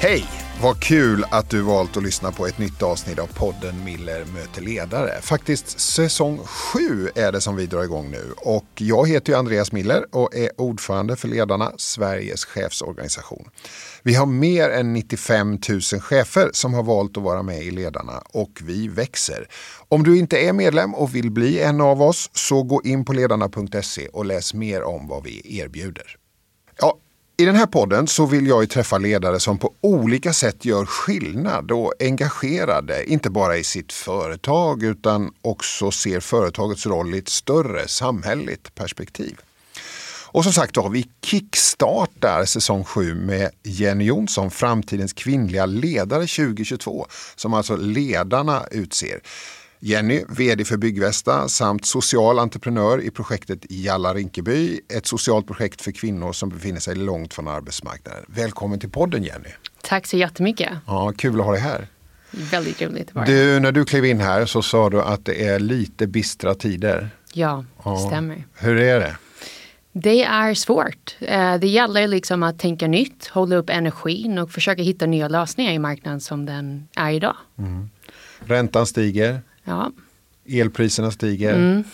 Hej! Vad kul att du valt att lyssna på ett nytt avsnitt av podden Miller möter ledare. Faktiskt säsong 7 är det som vi drar igång nu och jag heter ju Andreas Miller och är ordförande för Ledarna, Sveriges chefsorganisation. Vi har mer än 95 000 chefer som har valt att vara med i Ledarna och vi växer. Om du inte är medlem och vill bli en av oss så gå in på ledarna.se och läs mer om vad vi erbjuder. Ja, i den här podden så vill jag ju träffa ledare som på olika sätt gör skillnad och engagerade, inte bara i sitt företag utan också ser företagets roll i ett större samhälleligt perspektiv. Och som sagt då, vi kickstartar säsong 7 med Jenny Jonsson, framtidens kvinnliga ledare 2022, som alltså ledarna utser. Jenny, VD för Byggvästa samt social entreprenör i projektet Jalla Rinkeby, ett socialt projekt för kvinnor som befinner sig långt från arbetsmarknaden. Välkommen till podden Jenny. Tack så jättemycket. Ja, kul att ha dig här. Väldigt roligt att vara Du, när du klev in här så sa du att det är lite bistra tider. Ja, ja. stämmer. Hur är det? Det är svårt. Eh, det gäller liksom att tänka nytt, hålla upp energin och försöka hitta nya lösningar i marknaden som den är idag. Mm. Räntan stiger. Ja. Elpriserna stiger. Mm.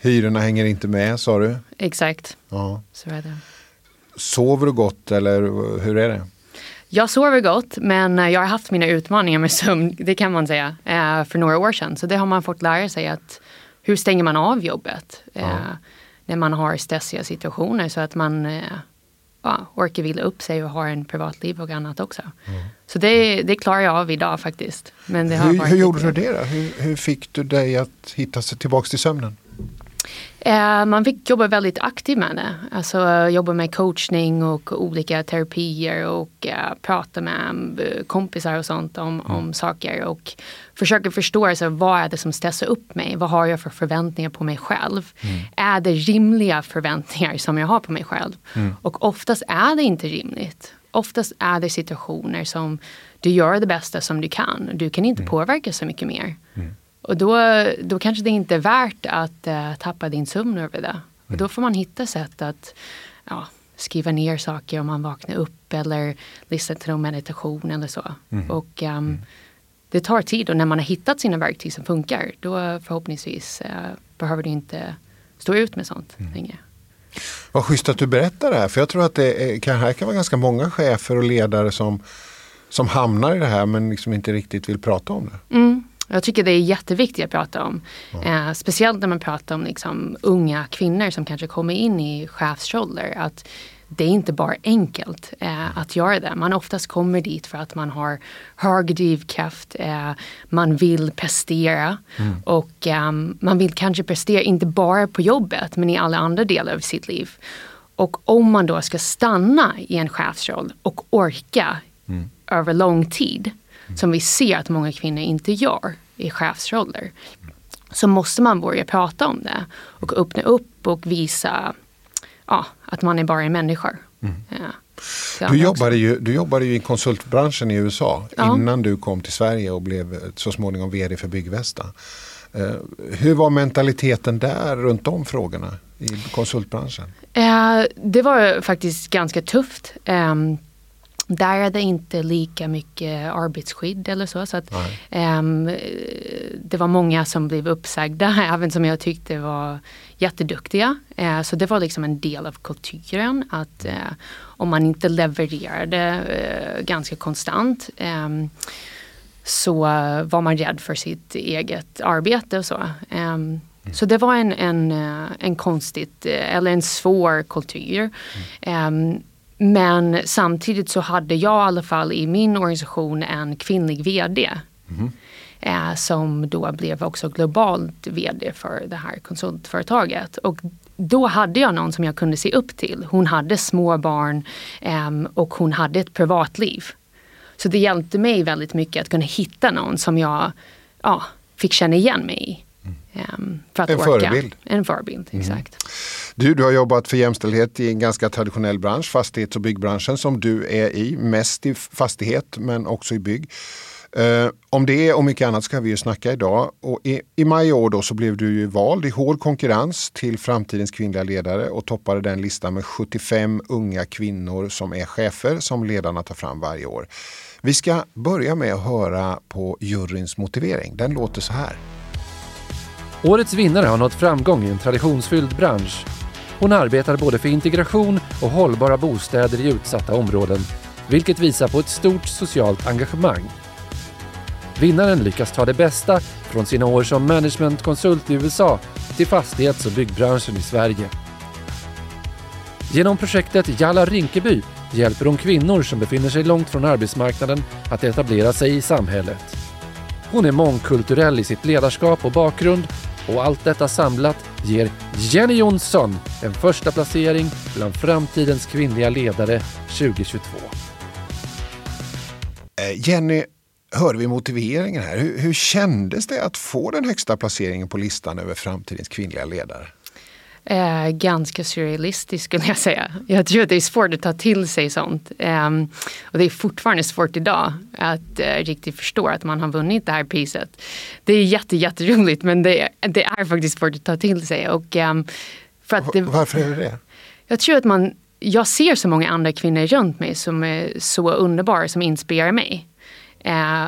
Hyrorna hänger inte med sa du. Exakt. Ja. Så är det. Sover du gott eller hur är det? Jag sover gott men jag har haft mina utmaningar med sömn, det kan man säga, eh, för några år sedan. Så det har man fått lära sig att hur stänger man av jobbet ja. Eh, när man har stressiga situationer så att man eh, ja, orkar vila upp sig och har en privatliv och annat också. Mm. Så det, det klarar jag av idag faktiskt. Men det har hur, hur gjorde du det då? Hur, hur fick du dig att hitta tillbaka till sömnen? Eh, man fick jobba väldigt aktivt med det. Alltså jobba med coachning och olika terapier och uh, prata med uh, kompisar och sånt om, mm. om saker. Och försöka förstå alltså, vad är det som stressar upp mig? Vad har jag för förväntningar på mig själv? Mm. Är det rimliga förväntningar som jag har på mig själv? Mm. Och oftast är det inte rimligt. Oftast är det situationer som du gör det bästa som du kan. Du kan inte mm. påverka så mycket mer. Mm. Och då, då kanske det inte är värt att uh, tappa din sömn över det. Och då mm. får man hitta sätt att ja, skriva ner saker om man vaknar upp eller lyssna till någon meditation eller så. Mm. Och um, det tar tid och när man har hittat sina verktyg som funkar då förhoppningsvis uh, behöver du inte stå ut med sånt mm. längre. Vad schysst att du berättar det här för jag tror att det kan, här kan vara ganska många chefer och ledare som, som hamnar i det här men liksom inte riktigt vill prata om det. Mm. Jag tycker det är jätteviktigt att prata om. Eh, speciellt när man pratar om liksom, unga kvinnor som kanske kommer in i chefsroller. Att det är inte bara enkelt eh, att göra det. Man oftast kommer dit för att man har hög drivkraft, eh, man vill prestera mm. och eh, man vill kanske prestera inte bara på jobbet men i alla andra delar av sitt liv. Och om man då ska stanna i en chefsroll och orka mm. över lång tid som vi ser att många kvinnor inte gör i chefsroller. Så måste man börja prata om det och öppna upp och visa ja, att man är bara en människa. Mm. Ja, du, jobbade ju, du jobbade ju i konsultbranschen i USA ja. innan du kom till Sverige och blev så småningom vd för Byggvästa. Uh, hur var mentaliteten där runt de frågorna i konsultbranschen? Uh, det var faktiskt ganska tufft. Um, där är det inte lika mycket arbetsskydd eller så. så att, um, det var många som blev uppsagda, även som jag tyckte var jätteduktiga. Uh, så det var liksom en del av kulturen att uh, om man inte levererade uh, ganska konstant um, så var man rädd för sitt eget arbete och så. Um, mm. Så det var en, en, en konstigt, eller en svår kultur. Mm. Men samtidigt så hade jag i alla fall i min organisation en kvinnlig VD. Mm. Eh, som då blev också globalt VD för det här konsultföretaget. Och då hade jag någon som jag kunde se upp till. Hon hade små barn eh, och hon hade ett privatliv. Så det hjälpte mig väldigt mycket att kunna hitta någon som jag ja, fick känna igen mig i. Um, för att en orka. förebild. En förebild, mm. exakt. Du, du har jobbat för jämställdhet i en ganska traditionell bransch, fastighets och byggbranschen som du är i, mest i fastighet men också i bygg. Eh, om det och mycket annat ska vi ju snacka idag. Och i, I maj år då så blev du ju vald i hård konkurrens till framtidens kvinnliga ledare och toppade den listan med 75 unga kvinnor som är chefer som ledarna tar fram varje år. Vi ska börja med att höra på juryns motivering. Den låter så här. Årets vinnare har nått framgång i en traditionsfylld bransch. Hon arbetar både för integration och hållbara bostäder i utsatta områden, vilket visar på ett stort socialt engagemang. Vinnaren lyckas ta det bästa från sina år som managementkonsult i USA till fastighets och byggbranschen i Sverige. Genom projektet Jalla Rinkeby hjälper hon kvinnor som befinner sig långt från arbetsmarknaden att etablera sig i samhället. Hon är mångkulturell i sitt ledarskap och bakgrund och allt detta samlat ger Jenny Jonsson en första placering bland framtidens kvinnliga ledare 2022. Eh, Jenny, hörde vi motiveringen här. Hur, hur kändes det att få den högsta placeringen på listan över framtidens kvinnliga ledare? Eh, ganska surrealistiskt skulle jag säga. Jag tror att det är svårt att ta till sig sånt. Eh, och det är fortfarande svårt idag att eh, riktigt förstå att man har vunnit det här priset. Det är jätte, jätteroligt men det, det är faktiskt svårt att ta till sig. Och, ehm, för att det, Varför är det det? Jag tror att man, jag ser så många andra kvinnor runt mig som är så underbara, som inspirerar mig. Eh,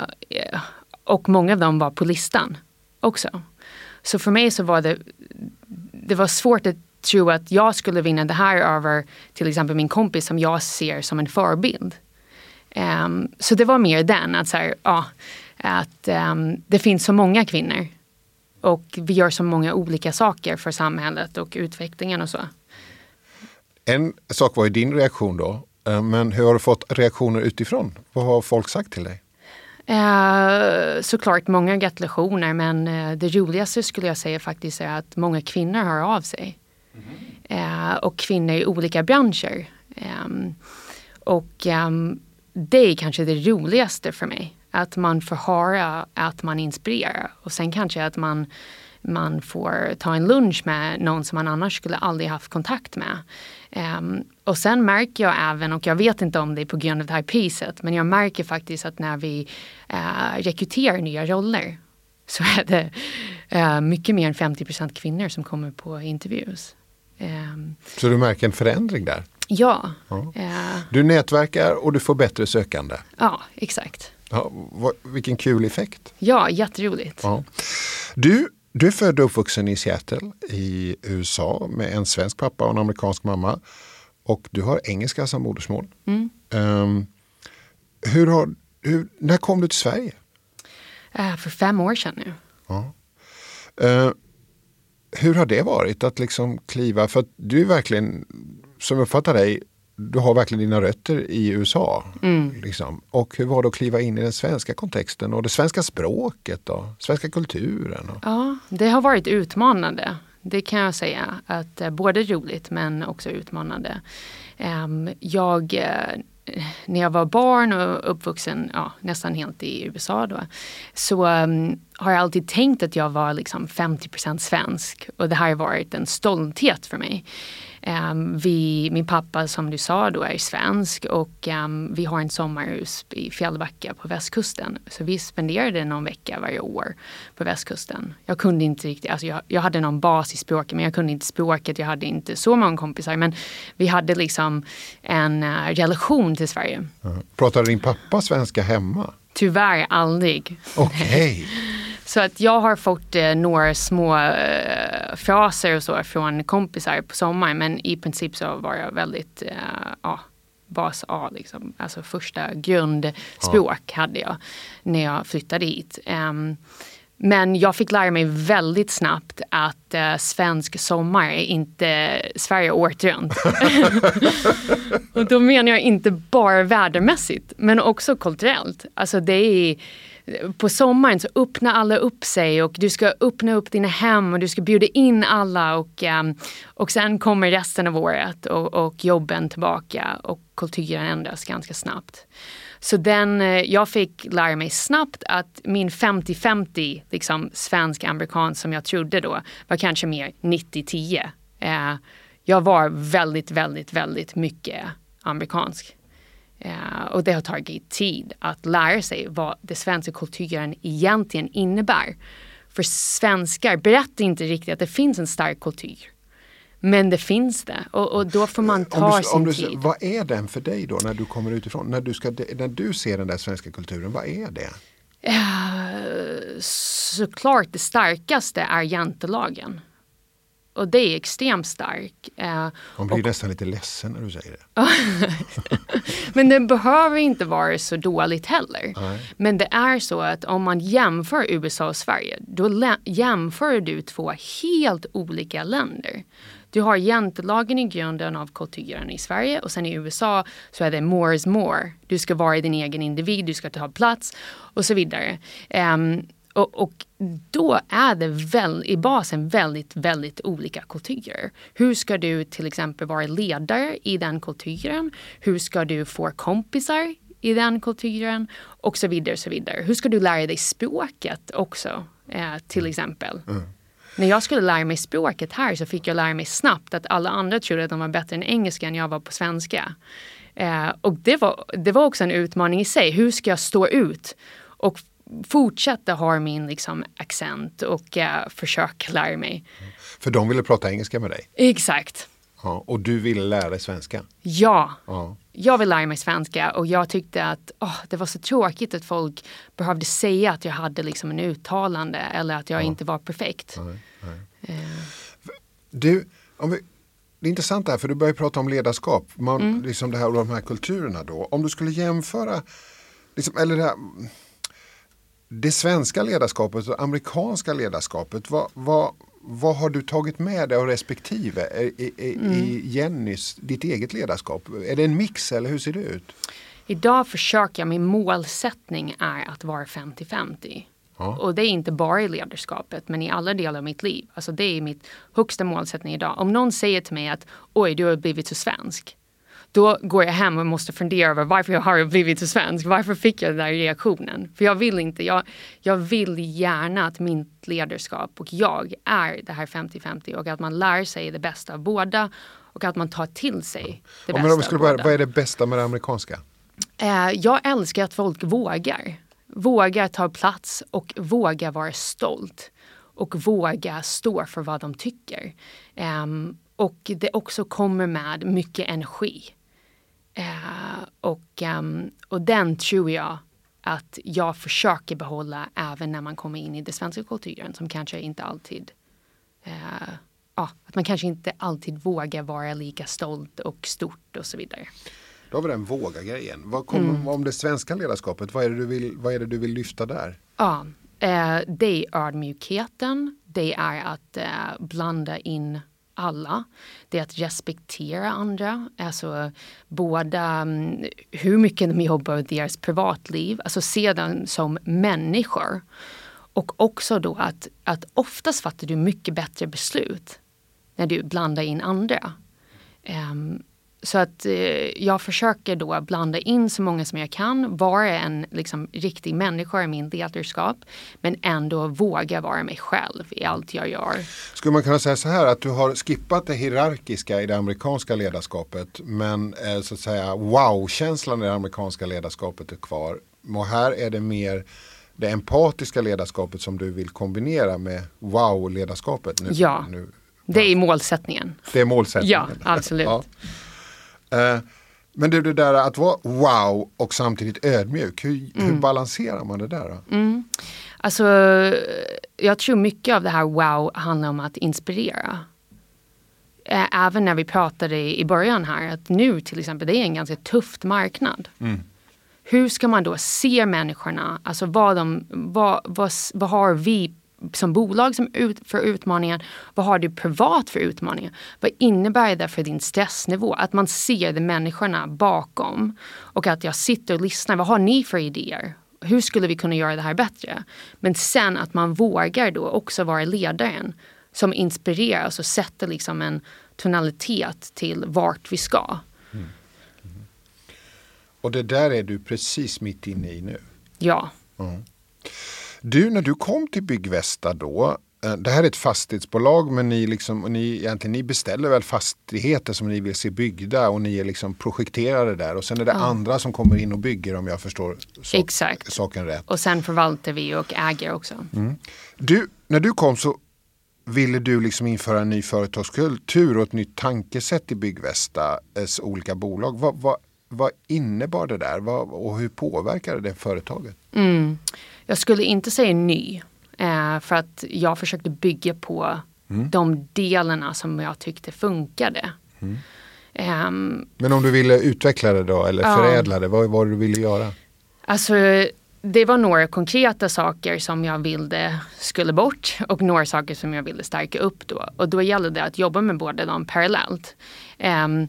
och många av dem var på listan också. Så för mig så var det, det var svårt att tro att jag skulle vinna det här över till exempel min kompis som jag ser som en förebild. Um, så det var mer den, att, så här, ja, att um, det finns så många kvinnor och vi gör så många olika saker för samhället och utvecklingen och så. En sak var ju din reaktion då, eh, men hur har du fått reaktioner utifrån? Vad har folk sagt till dig? Eh, såklart många gratulationer men eh, det roligaste skulle jag säga faktiskt är att många kvinnor hör av sig. Mm. Eh, och kvinnor i olika branscher. Ehm, och ehm, det är kanske det roligaste för mig. Att man får höra att man inspirerar och sen kanske att man man får ta en lunch med någon som man annars skulle aldrig haft kontakt med. Um, och sen märker jag även, och jag vet inte om det är på grund av det här priset, men jag märker faktiskt att när vi uh, rekryterar nya roller så är det uh, mycket mer än 50% kvinnor som kommer på intervjus. Um, så du märker en förändring där? Ja. ja. Uh, du nätverkar och du får bättre sökande? Ja, exakt. Ja, vad, vilken kul effekt! Ja, jätteroligt. Ja. Du du är född och uppvuxen i Seattle i USA med en svensk pappa och en amerikansk mamma. Och du har engelska som modersmål. Mm. Um, hur har, hur, när kom du till Sverige? Uh, för fem år sedan nu. Ja. Uh, hur har det varit att liksom kliva, för att du är verkligen, som jag uppfattar dig, du har verkligen dina rötter i USA. Mm. Liksom. Och hur var det att kliva in i den svenska kontexten och det svenska språket och svenska kulturen? Och... Ja, det har varit utmanande. Det kan jag säga. att eh, Både roligt men också utmanande. Um, jag, uh, när jag var barn och uppvuxen ja, nästan helt i USA då, så um, har jag alltid tänkt att jag var liksom 50% svensk och det här har varit en stolthet för mig. Um, vi, min pappa som du sa då är svensk och um, vi har en sommarhus i Fjällbacka på västkusten. Så vi spenderade någon vecka varje år på västkusten. Jag kunde inte riktigt, alltså jag, jag hade någon bas i språket men jag kunde inte språket, jag hade inte så många kompisar. Men vi hade liksom en uh, relation till Sverige. Mm. Pratade din pappa svenska hemma? Tyvärr aldrig. Okej. Okay. Så att jag har fått eh, några små eh, fraser och så från kompisar på sommaren men i princip så var jag väldigt, eh, ja, bas A liksom. Alltså första grundspråk ja. hade jag när jag flyttade hit. Um, men jag fick lära mig väldigt snabbt att uh, svensk sommar är inte Sverige året runt. och då menar jag inte bara vädermässigt men också kulturellt. Alltså det är på sommaren så öppnar alla upp sig och du ska öppna upp dina hem och du ska bjuda in alla och, um, och sen kommer resten av året och, och jobben tillbaka och kulturen ändras ganska snabbt. Så den, eh, jag fick lära mig snabbt att min 50-50 liksom svensk-amerikansk som jag trodde då var kanske mer 90-10. Eh, jag var väldigt, väldigt, väldigt mycket amerikansk. Uh, och det har tagit tid att lära sig vad den svenska kulturen egentligen innebär. För svenskar berättar inte riktigt att det finns en stark kultur. Men det finns det och, och då får man ta du, sin du, tid. Vad är den för dig då när du kommer utifrån? När du, ska, när du ser den där svenska kulturen, vad är det? Uh, såklart det starkaste är jantelagen. Och det är extremt starkt. Uh, Man blir och, nästan lite ledsen när du säger det. Men det behöver inte vara så dåligt heller. Nej. Men det är så att om man jämför USA och Sverige, då jämför du två helt olika länder. Du har jantelagen i grunden av kulturen i Sverige och sen i USA så är det more is more. Du ska vara din egen individ, du ska ta plats och så vidare. Um, och, och, då är det väl, i basen väldigt, väldigt olika kulturer. Hur ska du till exempel vara ledare i den kulturen? Hur ska du få kompisar i den kulturen? Och så vidare. så vidare. Hur ska du lära dig språket också? Eh, till exempel. Mm. När jag skulle lära mig språket här så fick jag lära mig snabbt att alla andra trodde att de var bättre än engelska än jag var på svenska. Eh, och det var, det var också en utmaning i sig. Hur ska jag stå ut och fortsätta ha min liksom, accent och uh, försöka lära mig. För de ville prata engelska med dig? Exakt. Ja, och du ville lära dig svenska? Ja. ja. Jag vill lära mig svenska och jag tyckte att oh, det var så tråkigt att folk behövde säga att jag hade liksom en uttalande eller att jag ja. inte var perfekt. Nej, nej. Uh. Du, om vi, det är intressant det här för du börjar prata om ledarskap. Man, mm. liksom det här, och de här kulturerna då. Om du skulle jämföra, liksom, eller det här, det svenska ledarskapet och amerikanska ledarskapet, vad, vad, vad har du tagit med dig av respektive i, i, mm. i Jennys, ditt eget ledarskap? Är det en mix eller hur ser det ut? Idag försöker jag, min målsättning är att vara 50-50. Ja. Och det är inte bara i ledarskapet men i alla delar av mitt liv. Alltså det är mitt högsta målsättning idag. Om någon säger till mig att oj du har blivit så svensk då går jag hem och måste fundera över varför jag har blivit så svensk. Varför fick jag den där reaktionen? För jag vill inte, jag, jag vill gärna att mitt ledarskap och jag är det här 50-50 och att man lär sig det bästa av båda och att man tar till sig det ja, bästa om vi skulle börja, Vad är det bästa med det amerikanska? Eh, jag älskar att folk vågar. Vågar ta plats och vågar vara stolt. Och våga stå för vad de tycker. Um, och det också kommer med mycket energi. Eh, och, um, och den tror jag att jag försöker behålla även när man kommer in i den svenska kulturen som kanske inte alltid eh, ja, att man kanske inte alltid vågar vara lika stolt och stort och så vidare. Då har vi den våga-grejen. Vad kommer, mm. Om det svenska ledarskapet, vad är, det du vill, vad är det du vill lyfta där? Ja, eh, det är ödmjukheten. Det är att blanda in alla. Det är att respektera andra. Alltså båda mm, hur mycket de jobbar och deras privatliv. Alltså se dem som människor. Och också då att, att oftast fattar du mycket bättre beslut när du blandar in andra. Um, så att eh, jag försöker då blanda in så många som jag kan, vara en liksom, riktig människa i min ledarskap men ändå våga vara mig själv i allt jag gör. Skulle man kunna säga så här att du har skippat det hierarkiska i det amerikanska ledarskapet men eh, så att säga wow-känslan i det amerikanska ledarskapet är kvar. Och här är det mer det empatiska ledarskapet som du vill kombinera med wow-ledarskapet. Nu, ja, nu, det är målsättningen. Det är målsättningen. Ja, absolut. ja. Eh, men det, det där att vara wow och samtidigt ödmjuk, hur, mm. hur balanserar man det där? Då? Mm. Alltså, jag tror mycket av det här wow handlar om att inspirera. Även när vi pratade i början här, att nu till exempel, det är en ganska tuff marknad. Mm. Hur ska man då se människorna, alltså vad, de, vad, vad, vad har vi som bolag som ut, för utmaningen? Vad har du privat för utmaningar? Vad innebär det för din stressnivå? Att man ser de människorna bakom och att jag sitter och lyssnar. Vad har ni för idéer? Hur skulle vi kunna göra det här bättre? Men sen att man vågar då också vara ledaren som inspirerar och sätter liksom en tonalitet till vart vi ska. Mm. Mm. Och det där är du precis mitt inne i nu? Ja. Mm. Du, när du kom till Byggvästa då, eh, det här är ett fastighetsbolag men ni, liksom, ni, egentligen, ni beställer väl fastigheter som ni vill se byggda och ni är liksom projekterade där och sen är det ja. andra som kommer in och bygger om jag förstår sak, Exakt. saken rätt. Och sen förvaltar vi och äger också. Mm. Du, när du kom så ville du liksom införa en ny företagskultur och ett nytt tankesätt i Byggvästas olika bolag. Vad, vad, vad innebar det där vad, och hur påverkade det företaget? Mm. Jag skulle inte säga ny. Eh, för att jag försökte bygga på mm. de delarna som jag tyckte funkade. Mm. Um, Men om du ville utveckla det då eller ja. förädla det, vad var det du ville göra? Alltså det var några konkreta saker som jag ville skulle bort och några saker som jag ville stärka upp då. Och då gällde det att jobba med båda dem parallellt. Um,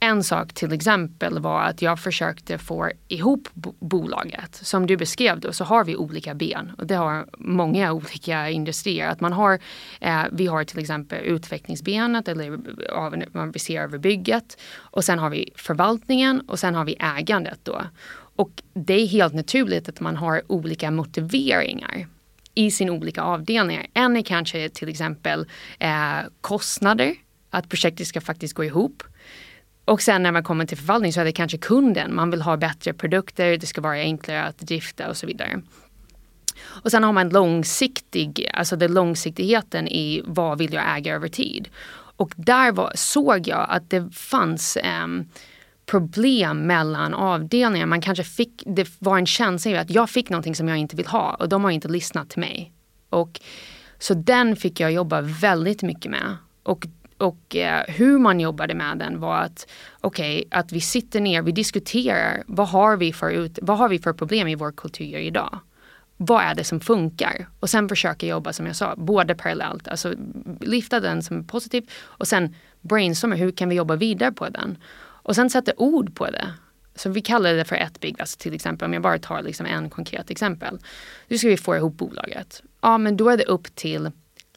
en sak till exempel var att jag försökte få ihop bolaget. Som du beskrev då så har vi olika ben och det har många olika industrier. Att man har, eh, vi har till exempel utvecklingsbenet eller vi ser över bygget och sen har vi förvaltningen och sen har vi ägandet då. Och det är helt naturligt att man har olika motiveringar i sina olika avdelningar. En är kanske till exempel eh, kostnader, att projektet ska faktiskt gå ihop. Och sen när man kommer till förvaltning så är det kanske kunden. Man vill ha bättre produkter, det ska vara enklare att drifta och så vidare. Och sen har man långsiktig, alltså den långsiktigheten i vad vill jag äga över tid. Och där var, såg jag att det fanns um, problem mellan avdelningar. Man kanske fick, det var en känsla i att jag fick någonting som jag inte vill ha och de har inte lyssnat till mig. Och, så den fick jag jobba väldigt mycket med. Och och eh, hur man jobbade med den var att okej, okay, att vi sitter ner, vi diskuterar vad har vi för, ut, vad har vi för problem i vår kultur idag? Vad är det som funkar? Och sen försöka jobba som jag sa, både parallellt, alltså lyfta den som är positiv och sen brainstorma, hur kan vi jobba vidare på den? Och sen sätta ord på det. Så vi kallar det för ett big, alltså till exempel om jag bara tar liksom en konkret exempel. Nu ska vi få ihop bolaget. Ja men då är det upp till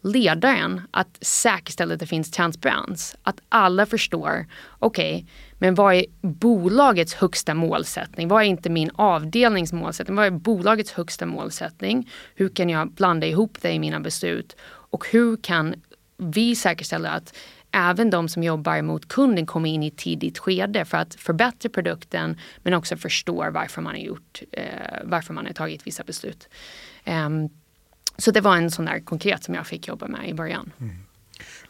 ledaren att säkerställa att det finns transparens. Att alla förstår, okej, okay, men vad är bolagets högsta målsättning? Vad är inte min avdelnings målsättning? Vad är bolagets högsta målsättning? Hur kan jag blanda ihop det i mina beslut? Och hur kan vi säkerställa att även de som jobbar mot kunden kommer in i ett tidigt skede för att förbättra produkten men också förstår varför man har gjort, eh, varför man har tagit vissa beslut. Um, så det var en sån där konkret som jag fick jobba med i början. Mm.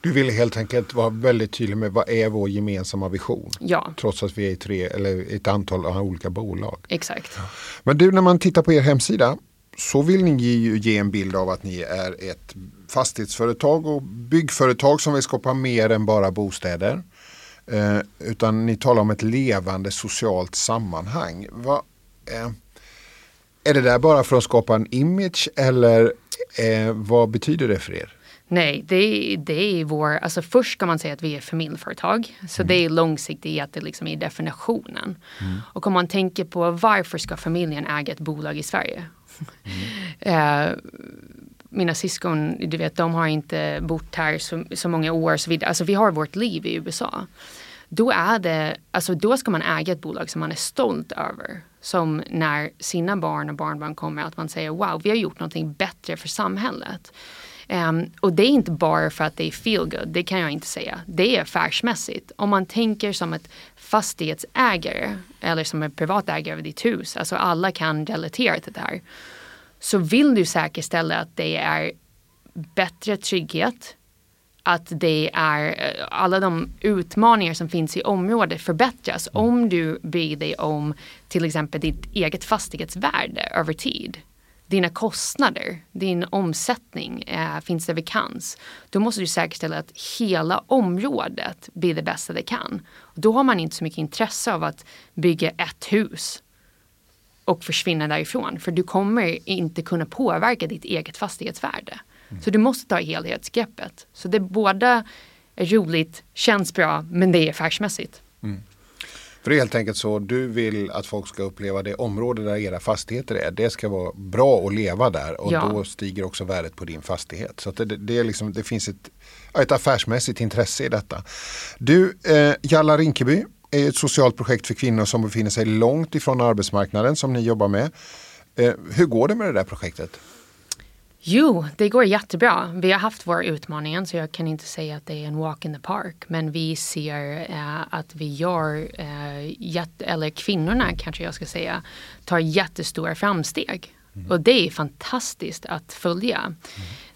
Du ville helt enkelt vara väldigt tydlig med vad är vår gemensamma vision? Ja. Trots att vi är tre, eller ett antal olika bolag. Exakt. Men du, när man tittar på er hemsida så vill ni ju ge en bild av att ni är ett fastighetsföretag och byggföretag som vill skapa mer än bara bostäder. Eh, utan ni talar om ett levande socialt sammanhang. Va, eh, är det där bara för att skapa en image eller Eh, vad betyder det för er? Nej, det, det är vår, alltså först ska man säga att vi är familjeföretag. Så mm. det är långsiktighet liksom i definitionen. Mm. Och om man tänker på varför ska familjen äga ett bolag i Sverige? Mm. eh, mina syskon, du vet, de har inte bott här så, så många år. Så vidare. Alltså vi har vårt liv i USA. Då, är det, alltså då ska man äga ett bolag som man är stolt över som när sina barn och barnbarn kommer att man säger wow, vi har gjort någonting bättre för samhället. Um, och det är inte bara för att det är feel good, det kan jag inte säga. Det är affärsmässigt. Om man tänker som ett fastighetsägare eller som en privatägare av ditt hus, alltså alla kan relatera till det här. Så vill du säkerställa att det är bättre trygghet, att det är eh, alla de utmaningar som finns i området förbättras mm. om du bryr dig om till exempel ditt eget fastighetsvärde över tid. Dina kostnader, din omsättning, eh, finns det vakans. Då måste du säkerställa att hela området blir det bästa det kan. Då har man inte så mycket intresse av att bygga ett hus och försvinna därifrån. För du kommer inte kunna påverka ditt eget fastighetsvärde. Så du måste ta helhetsgreppet. Så det båda är roligt, känns bra, men det är affärsmässigt. Mm. För det är helt enkelt så, du vill att folk ska uppleva det område där era fastigheter är. Det ska vara bra att leva där och ja. då stiger också värdet på din fastighet. Så det, det, är liksom, det finns ett, ett affärsmässigt intresse i detta. Du, eh, Jalla Rinkeby är ett socialt projekt för kvinnor som befinner sig långt ifrån arbetsmarknaden som ni jobbar med. Eh, hur går det med det där projektet? Jo, det går jättebra. Vi har haft våra utmaningar så jag kan inte säga att det är en walk in the park. Men vi ser eh, att vi gör, eh, eller kvinnorna kanske jag ska säga, tar jättestora framsteg. Mm. Och det är fantastiskt att följa. Mm.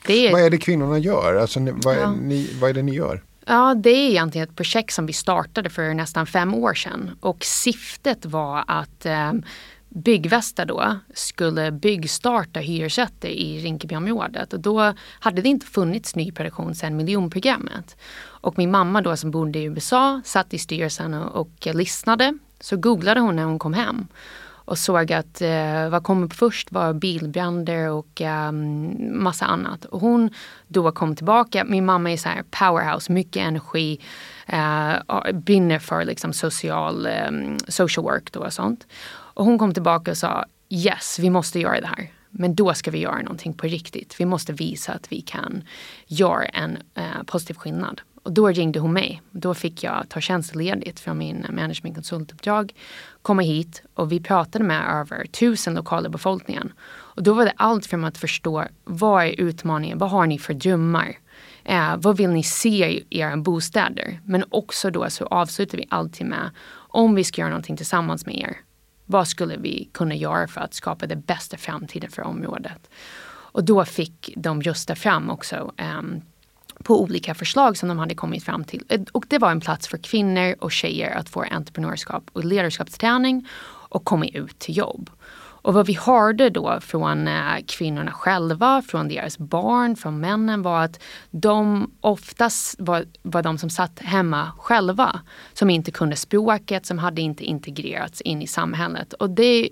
Det är, vad är det kvinnorna gör? Alltså, vad, är, ja. ni, vad är det ni gör? Ja, det är egentligen ett projekt som vi startade för nästan fem år sedan. Och syftet var att eh, Byggvästa då skulle byggstarta hyresrätter i Rinkebyområdet och då hade det inte funnits nyproduktion sedan miljonprogrammet. Och min mamma då som bodde i USA satt i styrelsen och, och lyssnade. Så googlade hon när hon kom hem och såg att eh, vad kom upp först var bilbränder och eh, massa annat. Och hon då kom tillbaka, min mamma är så här powerhouse, mycket energi, eh, brinner för liksom social, eh, social work då och sånt. Och hon kom tillbaka och sa yes, vi måste göra det här. Men då ska vi göra någonting på riktigt. Vi måste visa att vi kan göra en eh, positiv skillnad. Och då ringde hon mig. Då fick jag ta tjänstledigt från min managementkonsultuppdrag, komma hit och vi pratade med över tusen lokala befolkningen. Och då var det allt från att förstå vad är utmaningen, vad har ni för drömmar? Eh, vad vill ni se i era bostäder? Men också då så avslutar vi alltid med om vi ska göra någonting tillsammans med er. Vad skulle vi kunna göra för att skapa det bästa framtiden för området? Och då fick de rösta fram också um, på olika förslag som de hade kommit fram till. Eh, och det var en plats för kvinnor och tjejer att få entreprenörskap och ledarskapsträning och komma ut till jobb. Och vad vi hörde då från eh, kvinnorna själva, från deras barn, från männen var att de oftast var, var de som satt hemma själva. Som inte kunde språket, som hade inte integrerats in i samhället. Och det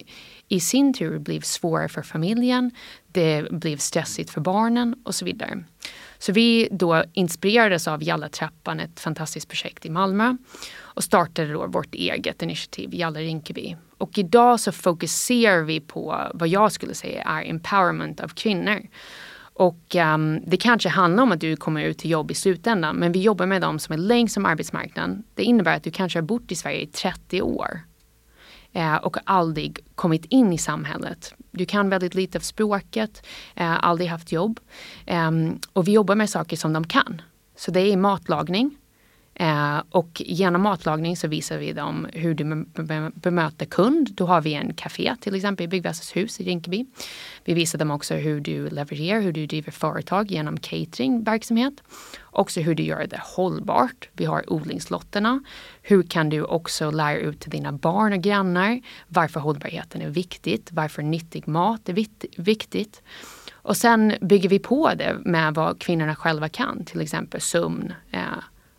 i sin tur blev svårare för familjen, det blev stressigt för barnen och så vidare. Så vi då inspirerades av Jalla trappan, ett fantastiskt projekt i Malmö och startade då vårt eget initiativ, Jalla Rinkeby. Och idag så fokuserar vi på vad jag skulle säga är empowerment av kvinnor. Och um, det kanske handlar om att du kommer ut till jobb i slutändan men vi jobbar med dem som är längst som arbetsmarknaden. Det innebär att du kanske har bott i Sverige i 30 år eh, och aldrig kommit in i samhället. Du kan väldigt lite av språket, eh, aldrig haft jobb. Eh, och vi jobbar med saker som de kan. Så det är matlagning, Eh, och genom matlagning så visar vi dem hur du bemöter kund. Då har vi en café till exempel i Byggväsens hus i Rinkeby. Vi visar dem också hur du levererar, hur du driver företag genom cateringverksamhet. Också hur du gör det hållbart. Vi har odlingslotterna. Hur kan du också lära ut till dina barn och grannar varför hållbarheten är viktigt, varför nyttig mat är viktigt. Och sen bygger vi på det med vad kvinnorna själva kan, till exempel sömn, eh,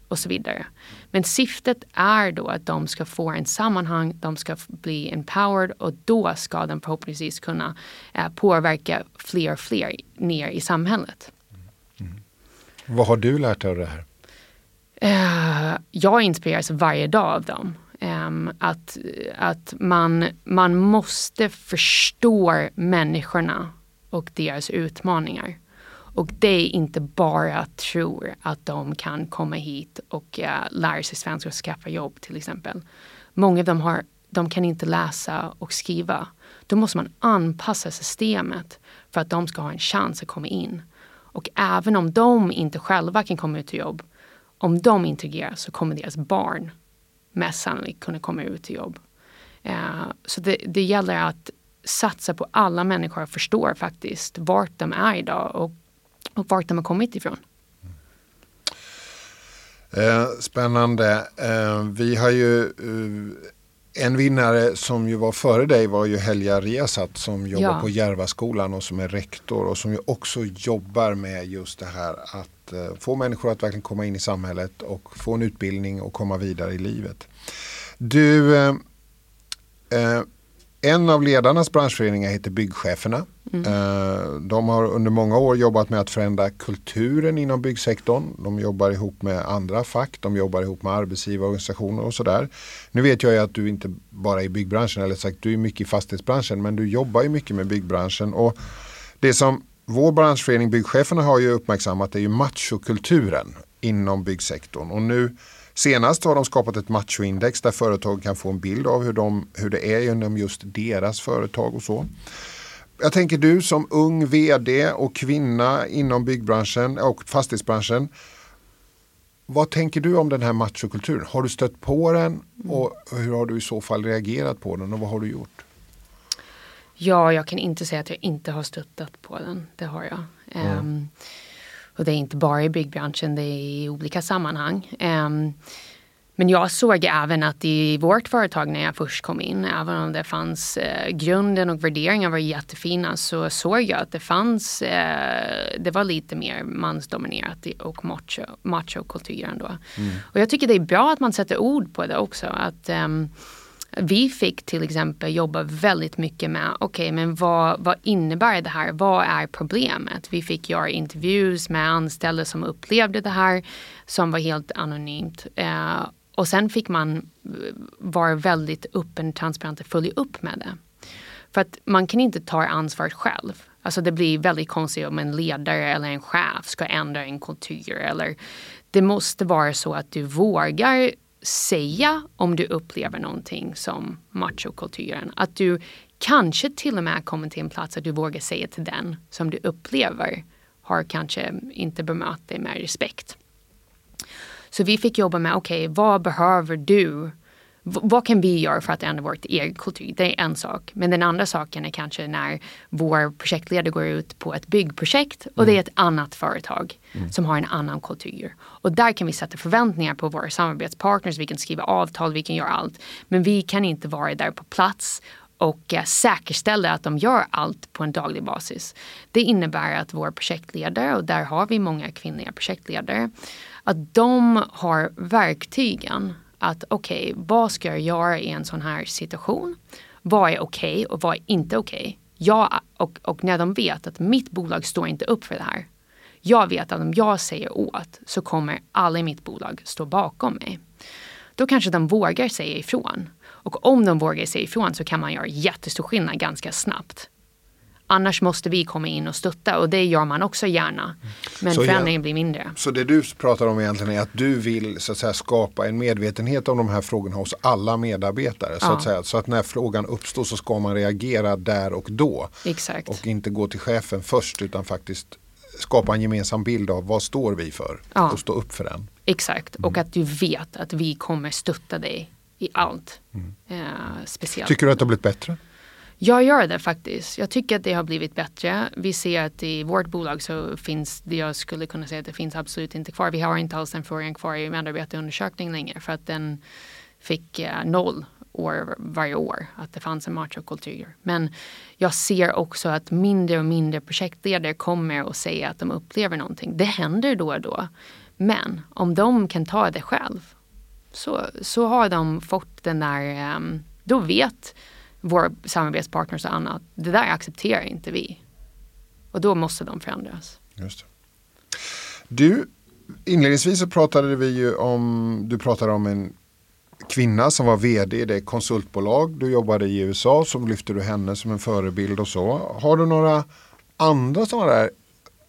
och så vidare. Men syftet är då att de ska få en sammanhang, de ska bli empowered och då ska de förhoppningsvis kunna eh, påverka fler och fler ner i samhället. Mm. Vad har du lärt dig av det här? Uh, jag inspireras varje dag av dem. Um, att att man, man måste förstå människorna och deras utmaningar. Och det är inte bara att tro att de kan komma hit och uh, lära sig svenska och skaffa jobb till exempel. Många av dem har, de kan inte läsa och skriva. Då måste man anpassa systemet för att de ska ha en chans att komma in. Och även om de inte själva kan komma ut i jobb, om de integreras så kommer deras barn mest sannolikt kunna komma ut i jobb. Uh, så det, det gäller att satsa på alla människor och förstå faktiskt vart de är idag och och vart de har kommit ifrån. Eh, spännande. Eh, vi har ju eh, en vinnare som ju var före dig var ju Helja Riasat som jobbar ja. på Järvaskolan och som är rektor och som ju också jobbar med just det här att få människor att verkligen komma in i samhället och få en utbildning och komma vidare i livet. Du, en av ledarnas branschföreningar heter Byggcheferna. Mm. Eh, de har under många år jobbat med att förändra kulturen inom byggsektorn. De jobbar ihop med andra fack, de jobbar ihop med arbetsgivarorganisationer och sådär. Nu vet jag ju att du inte bara är i byggbranschen, eller sagt du är mycket i fastighetsbranschen, men du jobbar ju mycket med byggbranschen. Och det som vår branschförening Byggcheferna har ju uppmärksammat är ju machokulturen inom byggsektorn. Och nu Senast har de skapat ett machoindex där företag kan få en bild av hur, de, hur det är inom just deras företag och så jag tänker du som ung vd och kvinna inom byggbranschen och fastighetsbranschen. Vad tänker du om den här machokulturen? Har du stött på den och hur har du i så fall reagerat på den och vad har du gjort? Ja, jag kan inte säga att jag inte har stöttat på den. Det har jag. Mm. Um, och det är inte bara i byggbranschen, det är i olika sammanhang. Um, men jag såg även att i vårt företag när jag först kom in, även om det fanns eh, grunden och värderingar var jättefina, så såg jag att det fanns, eh, det var lite mer mansdominerat och macho, machokulturen då. Mm. Och jag tycker det är bra att man sätter ord på det också. Att, eh, vi fick till exempel jobba väldigt mycket med, okej okay, men vad, vad innebär det här? Vad är problemet? Vi fick göra intervjuer med anställda som upplevde det här som var helt anonymt. Eh, och sen fick man eh, vara väldigt öppen, transparent och följa upp med det. För att man kan inte ta ansvaret själv. Alltså det blir väldigt konstigt om en ledare eller en chef ska ändra en kultur. Eller det måste vara så att du vågar säga om du upplever någonting som machokulturen. Att du kanske till och med kommer till en plats att du vågar säga till den som du upplever har kanske inte bemött dig med respekt. Så vi fick jobba med, okej, okay, vad behöver du? V vad kan vi göra för att ändra vår egen kultur? Det är en sak. Men den andra saken är kanske när vår projektledare går ut på ett byggprojekt och mm. det är ett annat företag mm. som har en annan kultur. Och där kan vi sätta förväntningar på våra samarbetspartners. Vi kan skriva avtal, vi kan göra allt. Men vi kan inte vara där på plats och eh, säkerställa att de gör allt på en daglig basis. Det innebär att vår projektledare, och där har vi många kvinnliga projektledare, att de har verktygen att okej, okay, vad ska jag göra i en sån här situation? Vad är okej okay och vad är inte okej? Okay? och, och när de vet att mitt bolag står inte upp för det här. Jag vet att om jag säger åt så kommer alla i mitt bolag stå bakom mig. Då kanske de vågar säga ifrån. Och om de vågar säga ifrån så kan man göra jättestor skillnad ganska snabbt. Annars måste vi komma in och stötta och det gör man också gärna. Men så förändringen blir mindre. Så det du pratar om egentligen är att du vill så att säga, skapa en medvetenhet om de här frågorna hos alla medarbetare. Ja. Så, att säga. så att när frågan uppstår så ska man reagera där och då. Exakt. Och inte gå till chefen först utan faktiskt skapa en gemensam bild av vad står vi för ja. och stå upp för den. Exakt, mm. och att du vet att vi kommer stötta dig i allt. Mm. Eh, speciellt. Tycker du att det har blivit bättre? Jag gör det faktiskt. Jag tycker att det har blivit bättre. Vi ser att i vårt bolag så finns det, jag skulle kunna säga att det finns absolut inte kvar. Vi har inte alls den frågan kvar i medarbetarundersökning längre för att den fick eh, noll år varje år, att det fanns en machokultur. Men jag ser också att mindre och mindre projektledare kommer och säger att de upplever någonting. Det händer då och då. Men om de kan ta det själv så, så har de fått den där, um, då vet våra samarbetspartners och annat, det där accepterar inte vi. Och då måste de förändras. Just det. Du, inledningsvis så pratade vi ju om, du pratade om en kvinna som var vd i det konsultbolag du jobbade i USA, som lyfte du henne som en förebild och så. Har du några andra sådana där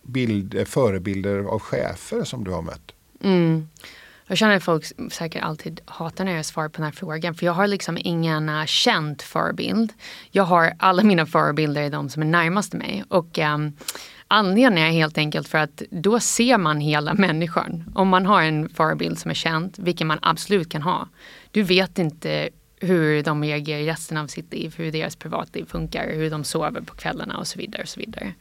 bild, förebilder av chefer som du har mött? Mm. Jag känner att folk säkert alltid hatar när jag svarar på den här frågan för jag har liksom ingen uh, känd förebild. Jag har alla mina förebilder är de som är närmast mig och um, anledningen är helt enkelt för att då ser man hela människan. Om man har en förebild som är känd, vilken man absolut kan ha. Du vet inte hur de reagerar i resten av sitt liv, hur deras privatliv funkar, hur de sover på kvällarna och så vidare. Och så vidare.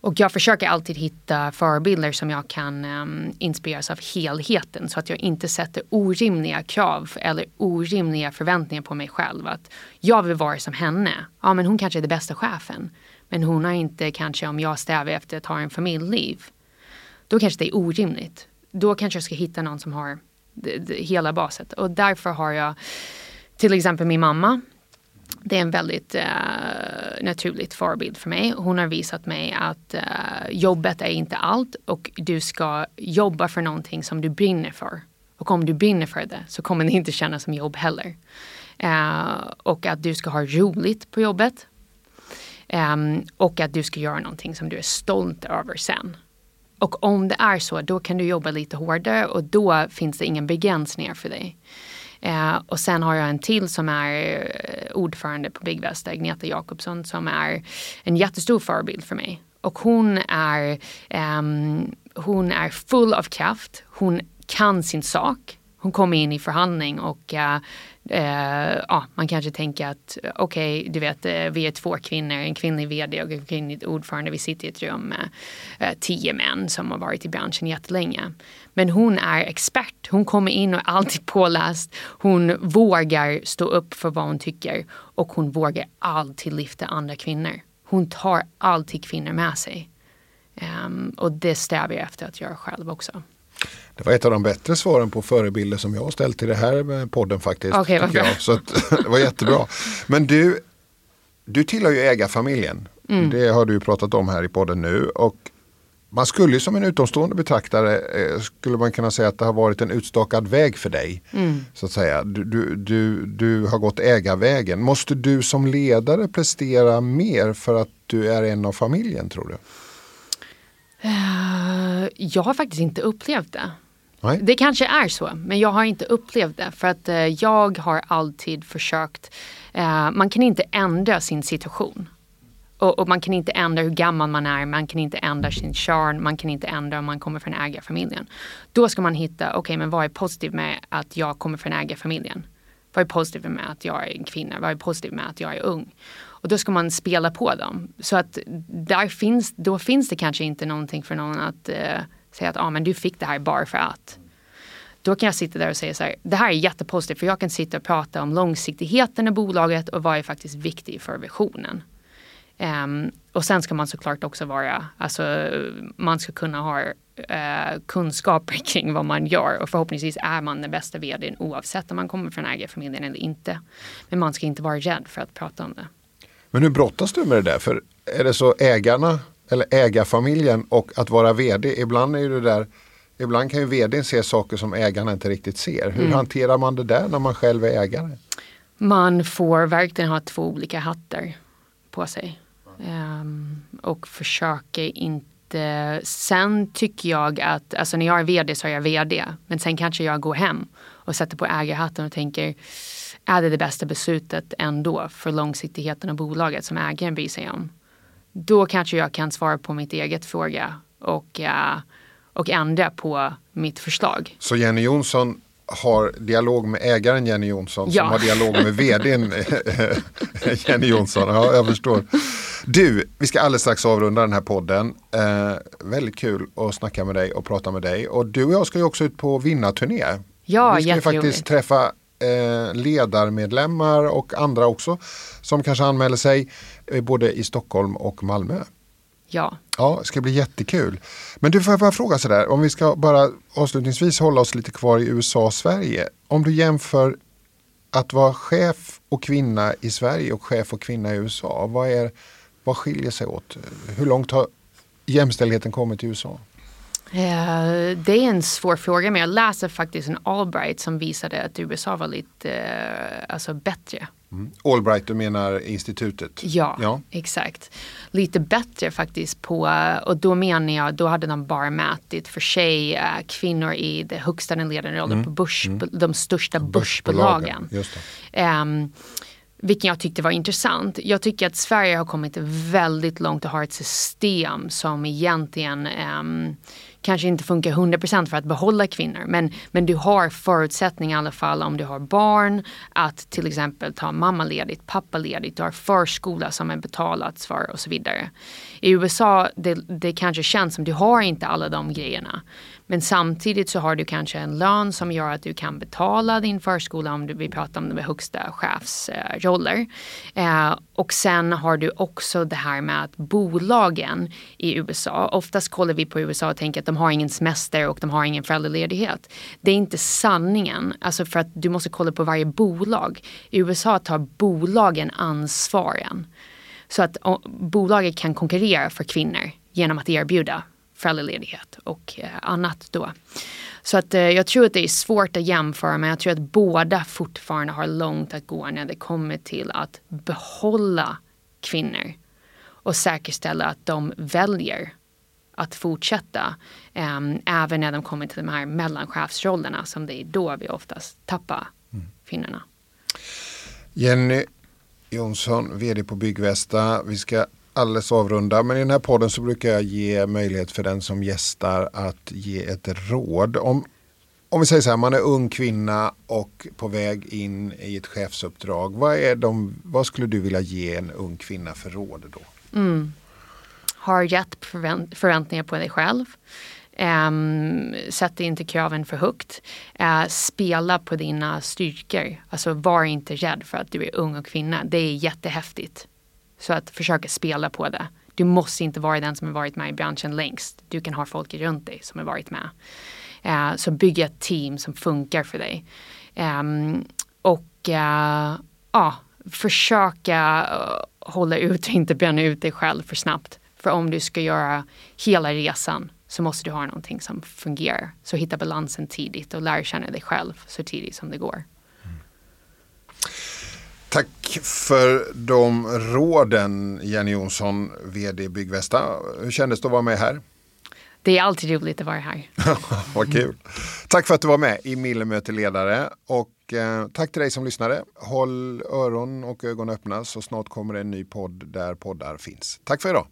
Och jag försöker alltid hitta förebilder som jag kan um, inspireras av helheten så att jag inte sätter orimliga krav eller orimliga förväntningar på mig själv. Att jag vill vara som henne. Ja, men hon kanske är den bästa chefen. Men hon har inte kanske om jag strävar efter att ha en familjeliv. Då kanske det är orimligt. Då kanske jag ska hitta någon som har det, det, hela baset. Och därför har jag till exempel min mamma det är en väldigt uh, naturligt förebild för mig. Hon har visat mig att uh, jobbet är inte allt och du ska jobba för någonting som du brinner för. Och om du brinner för det så kommer det inte kännas som jobb heller. Uh, och att du ska ha roligt på jobbet. Um, och att du ska göra någonting som du är stolt över sen. Och om det är så, då kan du jobba lite hårdare och då finns det ingen begränsningar för dig. Eh, och sen har jag en till som är eh, ordförande på Big Väst, Agneta Jakobsson, som är en jättestor förebild för mig. Och hon är, um, hon är full av kraft, hon kan sin sak. Hon kommer in i förhandling och uh, uh, ja, man kanske tänker att okej, okay, du vet, uh, vi är två kvinnor, en kvinnlig vd och en kvinnlig ordförande. Vi sitter i ett rum med tio män som har varit i branschen jättelänge. Men hon är expert. Hon kommer in och är alltid påläst. Hon vågar stå upp för vad hon tycker och hon vågar alltid lyfta andra kvinnor. Hon tar alltid kvinnor med sig. Um, och det strävar jag efter att göra själv också. Det var ett av de bättre svaren på förebilder som jag har ställt till det här podden faktiskt. Okay, jag. Så det var jättebra. Men du, du tillhör ju ägarfamiljen. Mm. Det har du pratat om här i podden nu. Och man skulle som en utomstående betraktare eh, skulle man kunna säga att det har varit en utstakad väg för dig. Mm. Så att säga. Du, du, du, du, har gått ägarvägen. Måste du som ledare prestera mer för att du är en av familjen tror du? Uh, jag har faktiskt inte upplevt det. Nej. Det kanske är så, men jag har inte upplevt det. För att uh, jag har alltid försökt, uh, man kan inte ändra sin situation. Och, och, man kan inte ändra hur gammal man är, man kan inte ändra sin kön, man kan inte ändra om man kommer från ägarfamiljen. Då ska man hitta, okej okay, men vad är positivt med att jag kommer från ägarfamiljen? Vad är positivt med att jag är en kvinna? Vad är positivt med att jag är ung? Och då ska man spela på dem. Så att där finns, då finns det kanske inte någonting för någon att eh, säga att ah, men du fick det här bara för att. Då kan jag sitta där och säga så här, det här är jättepositivt för jag kan sitta och prata om långsiktigheten i bolaget och vad är faktiskt viktigt för visionen. Um, och sen ska man såklart också vara, alltså man ska kunna ha uh, kunskaper kring vad man gör och förhoppningsvis är man den bästa vdn oavsett om man kommer från ägarfamiljen eller inte. Men man ska inte vara rädd för att prata om det. Men hur brottas du med det där? För är det så ägarna eller ägarfamiljen och att vara vd, ibland är det där Ibland kan ju vdn se saker som ägarna inte riktigt ser. Hur mm. hanterar man det där när man själv är ägare? Man får verkligen ha två olika hattar på sig. Um, och försöker inte... Sen tycker jag att, alltså när jag är vd så är jag vd. Men sen kanske jag går hem och sätter på ägarhatten och tänker är det det bästa beslutet ändå för långsiktigheten av bolaget som ägaren bryr sig om? Då kanske jag kan svara på mitt eget fråga och, uh, och ändra på mitt förslag. Så Jenny Jonsson har dialog med ägaren Jenny Jonsson ja. som har dialog med vdn Jenny Jonsson. Ja, jag förstår. Du, vi ska alldeles strax avrunda den här podden. Eh, väldigt kul att snacka med dig och prata med dig. Och du och jag ska ju också ut på vinnarturné. Ja, vi ska ju faktiskt träffa eh, ledarmedlemmar och andra också som kanske anmäler sig eh, både i Stockholm och Malmö. Ja. Ja, det ska bli jättekul. Men du får jag bara fråga sådär, om vi ska bara avslutningsvis hålla oss lite kvar i USA och Sverige. Om du jämför att vara chef och kvinna i Sverige och chef och kvinna i USA. Vad, är, vad skiljer sig åt? Hur långt har jämställdheten kommit i USA? Uh, det är en svår fråga men jag läste faktiskt en Albright som visade att USA var lite uh, alltså bättre Mm. Allbright, du menar institutet? Ja, ja, exakt. Lite bättre faktiskt på, och då menar jag, då hade de bara mätit för sig äh, kvinnor i det högsta ledande rollen mm. på börs, mm. de största börsbolagen. Um, vilken jag tyckte var intressant. Jag tycker att Sverige har kommit väldigt långt och har ett system som egentligen um, kanske inte funkar 100% för att behålla kvinnor. Men, men du har förutsättningar i alla fall om du har barn att till exempel ta mammaledigt, pappaledigt, du har förskola som är betalats för och så vidare. I USA det, det kanske känns som du har inte alla de grejerna. Men samtidigt så har du kanske en lön som gör att du kan betala din förskola om du vill prata om de högsta chefsroller. Eh, och sen har du också det här med att bolagen i USA, oftast kollar vi på USA och tänker att de har ingen semester och de har ingen föräldraledighet. Det är inte sanningen, alltså för att du måste kolla på varje bolag. I USA tar bolagen ansvaren. Så att bolaget kan konkurrera för kvinnor genom att erbjuda föräldraledighet och eh, annat då. Så att eh, jag tror att det är svårt att jämföra men jag tror att båda fortfarande har långt att gå när det kommer till att behålla kvinnor och säkerställa att de väljer att fortsätta um, även när de kommer till de här mellanchefsrollerna som det är då vi oftast tappar mm. finnarna. Jenny Jonsson, vd på Byggvästa. Vi ska alldeles avrunda, men i den här podden så brukar jag ge möjlighet för den som gästar att ge ett råd. Om, om vi säger så här, man är ung kvinna och på väg in i ett chefsuppdrag. Vad, är de, vad skulle du vilja ge en ung kvinna för råd då? Mm. Har rätt förvänt förväntningar på dig själv. Um, sätt inte kraven för högt. Uh, spela på dina styrkor. Alltså var inte rädd för att du är ung och kvinna. Det är jättehäftigt. Så att försöka spela på det. Du måste inte vara den som har varit med i branschen längst. Du kan ha folk runt dig som har varit med. Uh, så bygga ett team som funkar för dig. Um, och uh, uh, försöka eh, hålla ut och inte bränna ut dig själv för snabbt. För om du ska göra hela resan så måste du ha någonting som fungerar. Så hitta balansen tidigt och lär känna dig själv så tidigt som det går. Tack för de råden Jenny Jonsson, vd Byggvästa. Hur kändes det att vara med här? Det är alltid roligt att vara här. Vad kul. Tack för att du var med i Mille möter ledare. Och eh, tack till dig som lyssnade. Håll öron och ögon öppna så snart kommer en ny podd där poddar finns. Tack för idag.